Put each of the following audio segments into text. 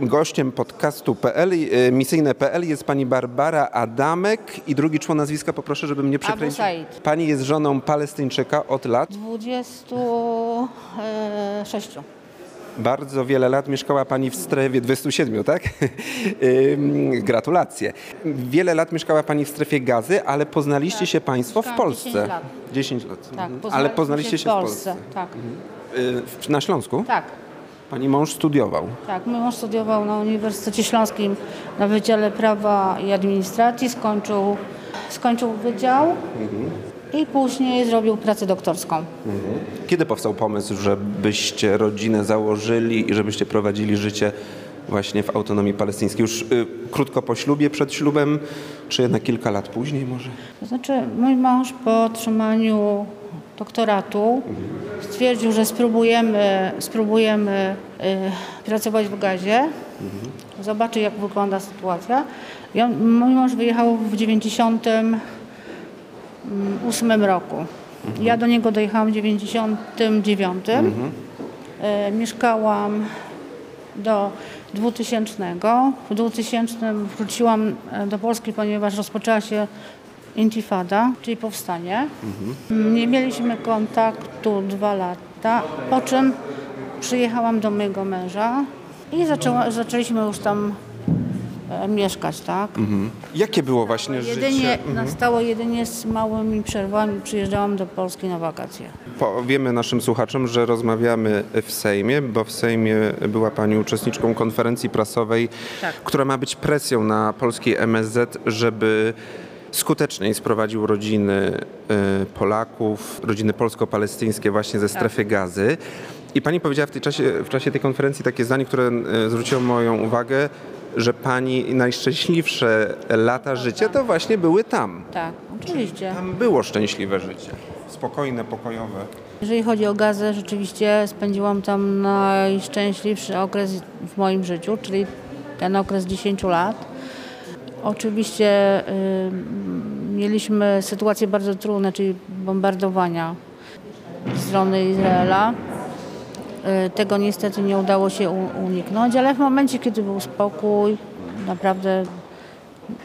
Gościem podcastu.pl, y, misyjne.pl jest pani Barbara Adamek i drugi człon nazwiska poproszę, żeby mnie przekręcić. Said. Pani jest żoną Palestyńczyka od lat. 26. Bardzo wiele lat mieszkała Pani w strefie 27, tak? Gratulacje. Wiele lat mieszkała Pani w strefie gazy, ale poznaliście się Państwo w Polsce. 10 lat. 10 lat. Tak, Mhm. Ale poznaliście się w Polsce. Tak, Y, w- Na Śląsku? tak, Pani mąż studiował. tak. Mój mąż studiował na Uniwersytecie Śląskim na Wydziale Prawa i Administracji, skończył, skończył wydział i później zrobił pracę doktorską. Kiedy powstał pomysł, żebyście rodzinę założyli i żebyście prowadzili życie właśnie w autonomii palestyńskiej? Już y, krótko po ślubie, przed ślubem, czy jednak kilka lat później może? To znaczy mój mąż po otrzymaniu doktoratu stwierdził, że spróbujemy, spróbujemy y, pracować w gazie, zobaczy jak wygląda sytuacja. Mój mąż wyjechał w 98 roku. Ja do niego dojechałam w 99. Y, mieszkałam do 2000. W 2000 wróciłam e, do Polski, ponieważ rozpoczęła się intifada, czyli powstanie. Nie mieliśmy kontaktu dwa lata, po czym przyjechałam do mojego męża i zaczęła, zaczęliśmy już tam e, mieszkać, tak? Jakie było właśnie Jedynie, życie? nastało jedynie z małymi przerwami przyjeżdżałam do Polski na wakacje. Powiemy naszym słuchaczom, że rozmawiamy w Sejmie, bo w Sejmie była Pani uczestniczką konferencji prasowej, Tak. która ma być presją na polski MSZ, żeby skuteczniej sprowadził rodziny y, Polaków, rodziny polsko-palestyńskie właśnie ze strefy gazy. I Pani powiedziała w, tej czasie, w czasie tej konferencji takie zdanie, które y, zwróciło moją uwagę, że Pani najszczęśliwsze lata życia to właśnie były tam. Tak, oczywiście. Tam było szczęśliwe życie. Spokojne, pokojowe. Jeżeli chodzi o gazę, rzeczywiście spędziłam tam najszczęśliwszy okres w moim życiu, czyli ten okres 10 lat. Oczywiście y, mieliśmy sytuacje bardzo trudne, czyli bombardowania strony Izraela. Y, Tego niestety nie udało się uniknąć, ale w momencie, kiedy był spokój, naprawdę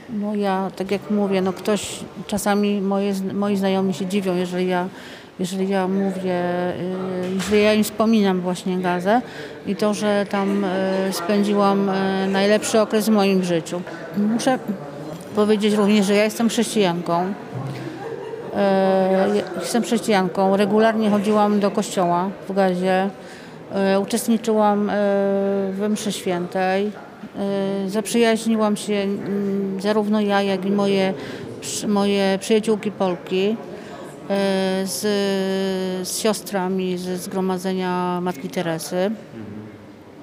no ja, tak jak mówię, no ktoś, czasami moje, moi znajomi się dziwią, jeżeli ja, jeżeli ja mówię, y, jeżeli ja im wspominam właśnie Gazę i to, że tam y, spędziłam y, najlepszy okres w moim życiu. Muszę powiedzieć również, że ja jestem chrześcijanką. Jestem chrześcijanką. Regularnie chodziłam do kościoła w Gazie. Uczestniczyłam w mszy świętej. Zaprzyjaźniłam się mm, zarówno ja, jak i moje, moje przyjaciółki Polki z, z siostrami ze Zgromadzenia Matki Teresy.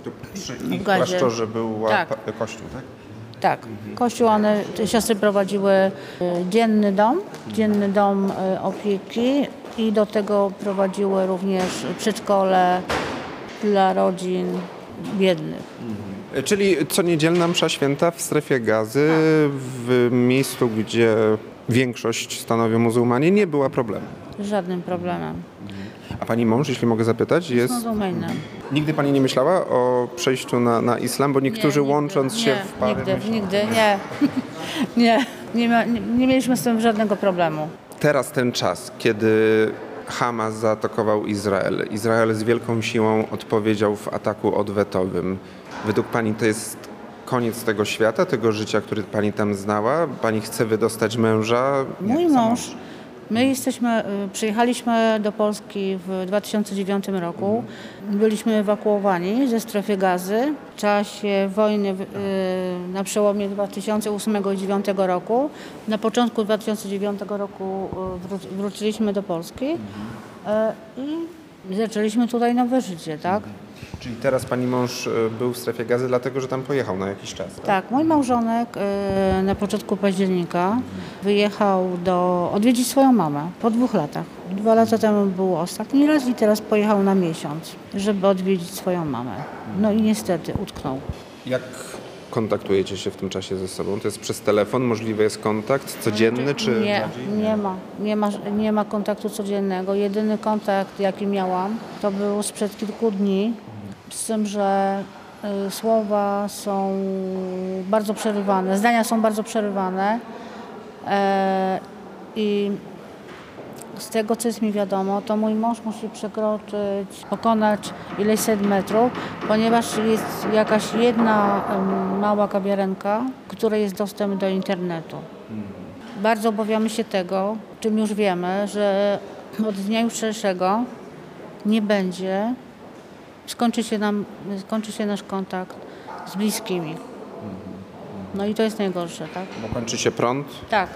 Tu przy W ich klasztorze był Tak. kościół, tak? Tak. Kościół, one, te siostry prowadziły e, dzienny dom, dzienny dom e, opieki i do tego prowadziły również przedszkole dla rodzin biednych. Czyli co niedzielna msza święta w strefie gazy, w miejscu, gdzie większość stanowią muzułmanie, nie była problemu. Żadnym problemem. A pani mąż, jeśli mogę zapytać, jest... Muzułmanem. Nigdy pani nie myślała o przejściu na, na islam, bo niektórzy nigdy. łącząc się nie, w pary... Nigdy, myślą- nigdy, nie. nie. Nie, ma, nie. Nie mieliśmy z tym żadnego problemu. Teraz ten czas, kiedy Hamas zaatakował Izrael. Izrael z wielką siłą odpowiedział w ataku odwetowym. Według pani to jest koniec tego świata, tego życia, który pani tam znała? Pani chce wydostać męża? Mój co mąż, my jesteśmy, y, przyjechaliśmy do Polski w 2009 roku. Byliśmy ewakuowani ze strefy gazy w czasie wojny y, na przełomie 2008 i 2009 roku. Na początku 2009 roku y, wró- wróciliśmy do Polski y, i zaczęliśmy tutaj nowe życie, tak? Czyli teraz pani mąż e, był w strefie gazy, dlatego że tam pojechał na jakiś czas. Tak? Tak, mój małżonek e, na początku października wyjechał do odwiedzić swoją mamę po dwóch latach. Dwa lata temu był ostatni raz i teraz pojechał na miesiąc, żeby odwiedzić swoją mamę. No i niestety utknął. Jak kontaktujecie się w tym czasie ze sobą? To jest przez telefon? Możliwy jest kontakt codzienny czy nie, nie ma, nie ma, nie ma kontaktu codziennego. Jedyny kontakt, jaki miałam, to był sprzed kilku dni, z tym, że y, słowa są bardzo przerywane, zdania są bardzo przerywane e, i z tego, co jest mi wiadomo, to mój mąż musi przekroczyć, pokonać ileś set metrów, ponieważ jest jakaś jedna mała kawiarenka, której jest dostęp do internetu. Bardzo obawiamy się tego, czym już wiemy, że od dnia jutrzejszego nie będzie, skończy się, nam, skończy się nasz kontakt z bliskimi. No i to jest najgorsze, tak? Bo kończy się prąd. Tak.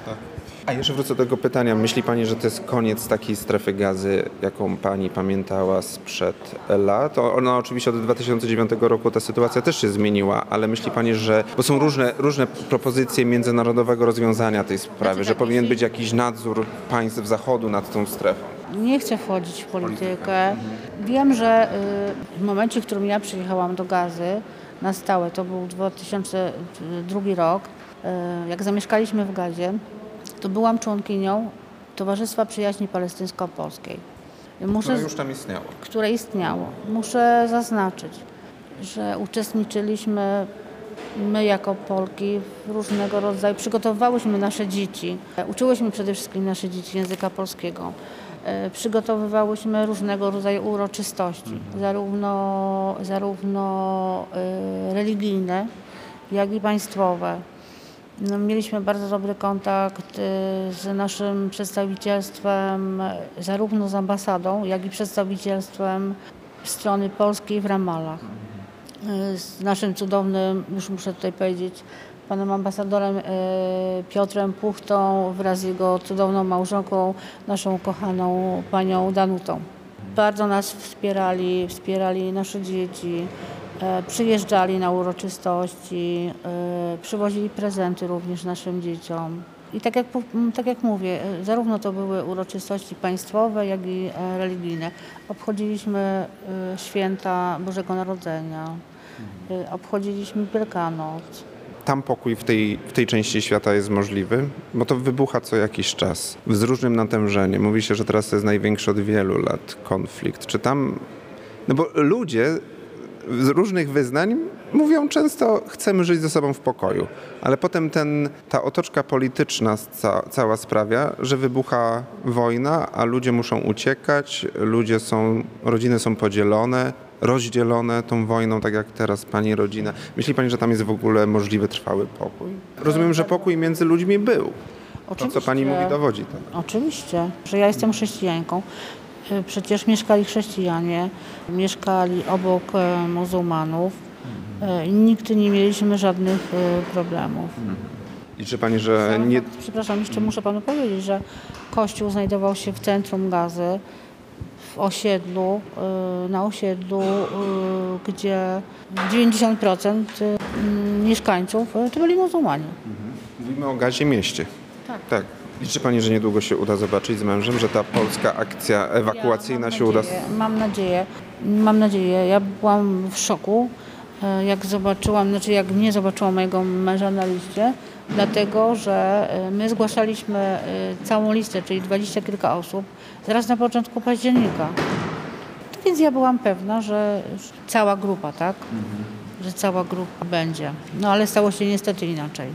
A jeszcze wrócę do tego pytania. Myśli Pani, że to jest koniec takiej strefy gazy, jaką Pani pamiętała sprzed lat? Ona oczywiście od 2009 roku ta sytuacja też się zmieniła, ale myśli Pani, że... Bo są różne, różne propozycje międzynarodowego rozwiązania tej sprawy, Znaczy że tak, powinien być jakiś nadzór państw zachodu nad tą strefą. Nie chcę wchodzić w politykę. Wiem, że y, w momencie, w którym ja przyjechałam do Gazy na stałe, to był 2002 rok, y, jak zamieszkaliśmy w Gazie, to byłam członkinią Towarzystwa Przyjaźni Palestyńsko-Polskiej. Muszę, Które już tam istniało. które istniało. Muszę zaznaczyć, że uczestniczyliśmy my jako Polki w różnego rodzaju, przygotowywałyśmy nasze dzieci, uczyłyśmy przede wszystkim nasze dzieci języka polskiego. E, Przygotowywałyśmy różnego rodzaju uroczystości, zarówno, zarówno e, religijne, jak i państwowe. No, mieliśmy bardzo dobry kontakt y, z naszym przedstawicielstwem, zarówno z ambasadą, jak i przedstawicielstwem strony polskiej w Ramallah. Y, Z naszym cudownym, już muszę tutaj powiedzieć, panem ambasadorem y, Piotrem Puchtą wraz z jego cudowną małżonką, naszą kochaną panią Danutą. Bardzo nas wspierali, wspierali nasze dzieci, e, przyjeżdżali na uroczystości, e, przywozili prezenty również naszym dzieciom. I tak jak, tak jak mówię, e, zarówno to były uroczystości państwowe, jak i e, religijne. Obchodziliśmy e, święta Bożego Narodzenia, e, obchodziliśmy Wielkanoc. Tam pokój w tej, w tej części świata jest możliwy, bo to wybucha co jakiś czas, z różnym natężeniem. Mówi się, że teraz to jest największy od wielu lat konflikt. Czy tam... No bo ludzie z różnych wyznań mówią często, chcemy żyć ze sobą w pokoju, ale potem ten, ta otoczka polityczna ca, cała sprawia, że wybucha wojna, a ludzie muszą uciekać, ludzie są, rodziny są podzielone, rozdzielone tą wojną, tak jak teraz pani rodzina. Myśli pani, że tam jest w ogóle możliwy trwały pokój? Rozumiem, że pokój między ludźmi był. To, co pani mówi, dowodzi tego. Oczywiście, że ja jestem chrześcijanką. Y, Przecież mieszkali chrześcijanie, mieszkali obok e, muzułmanów i nigdy nie mieliśmy żadnych problemów. Liczy pani, że nie... Przepraszam, jeszcze muszę panu powiedzieć, że kościół znajdował się w centrum Gazy, w osiedlu, y, na osiedlu, y, gdzie 90% y, mieszkańców to byli muzułmanie. Mówimy o gazie mieście. Tak. Tak. Liczy pani, że niedługo się uda zobaczyć z mężem, że ta polska akcja ewakuacyjna Ja się mam uda... nadzieję, Mam nadzieję, mam nadzieję. Ja byłam w szoku, jak zobaczyłam, znaczy jak nie zobaczyłam mojego męża na liście, dlatego że e, my zgłaszaliśmy e, całą listę, czyli dwadzieścia kilka osób, zaraz na początku października. Więc ja byłam pewna, że cała grupa, tak? Że cała grupa będzie. No ale stało się niestety inaczej.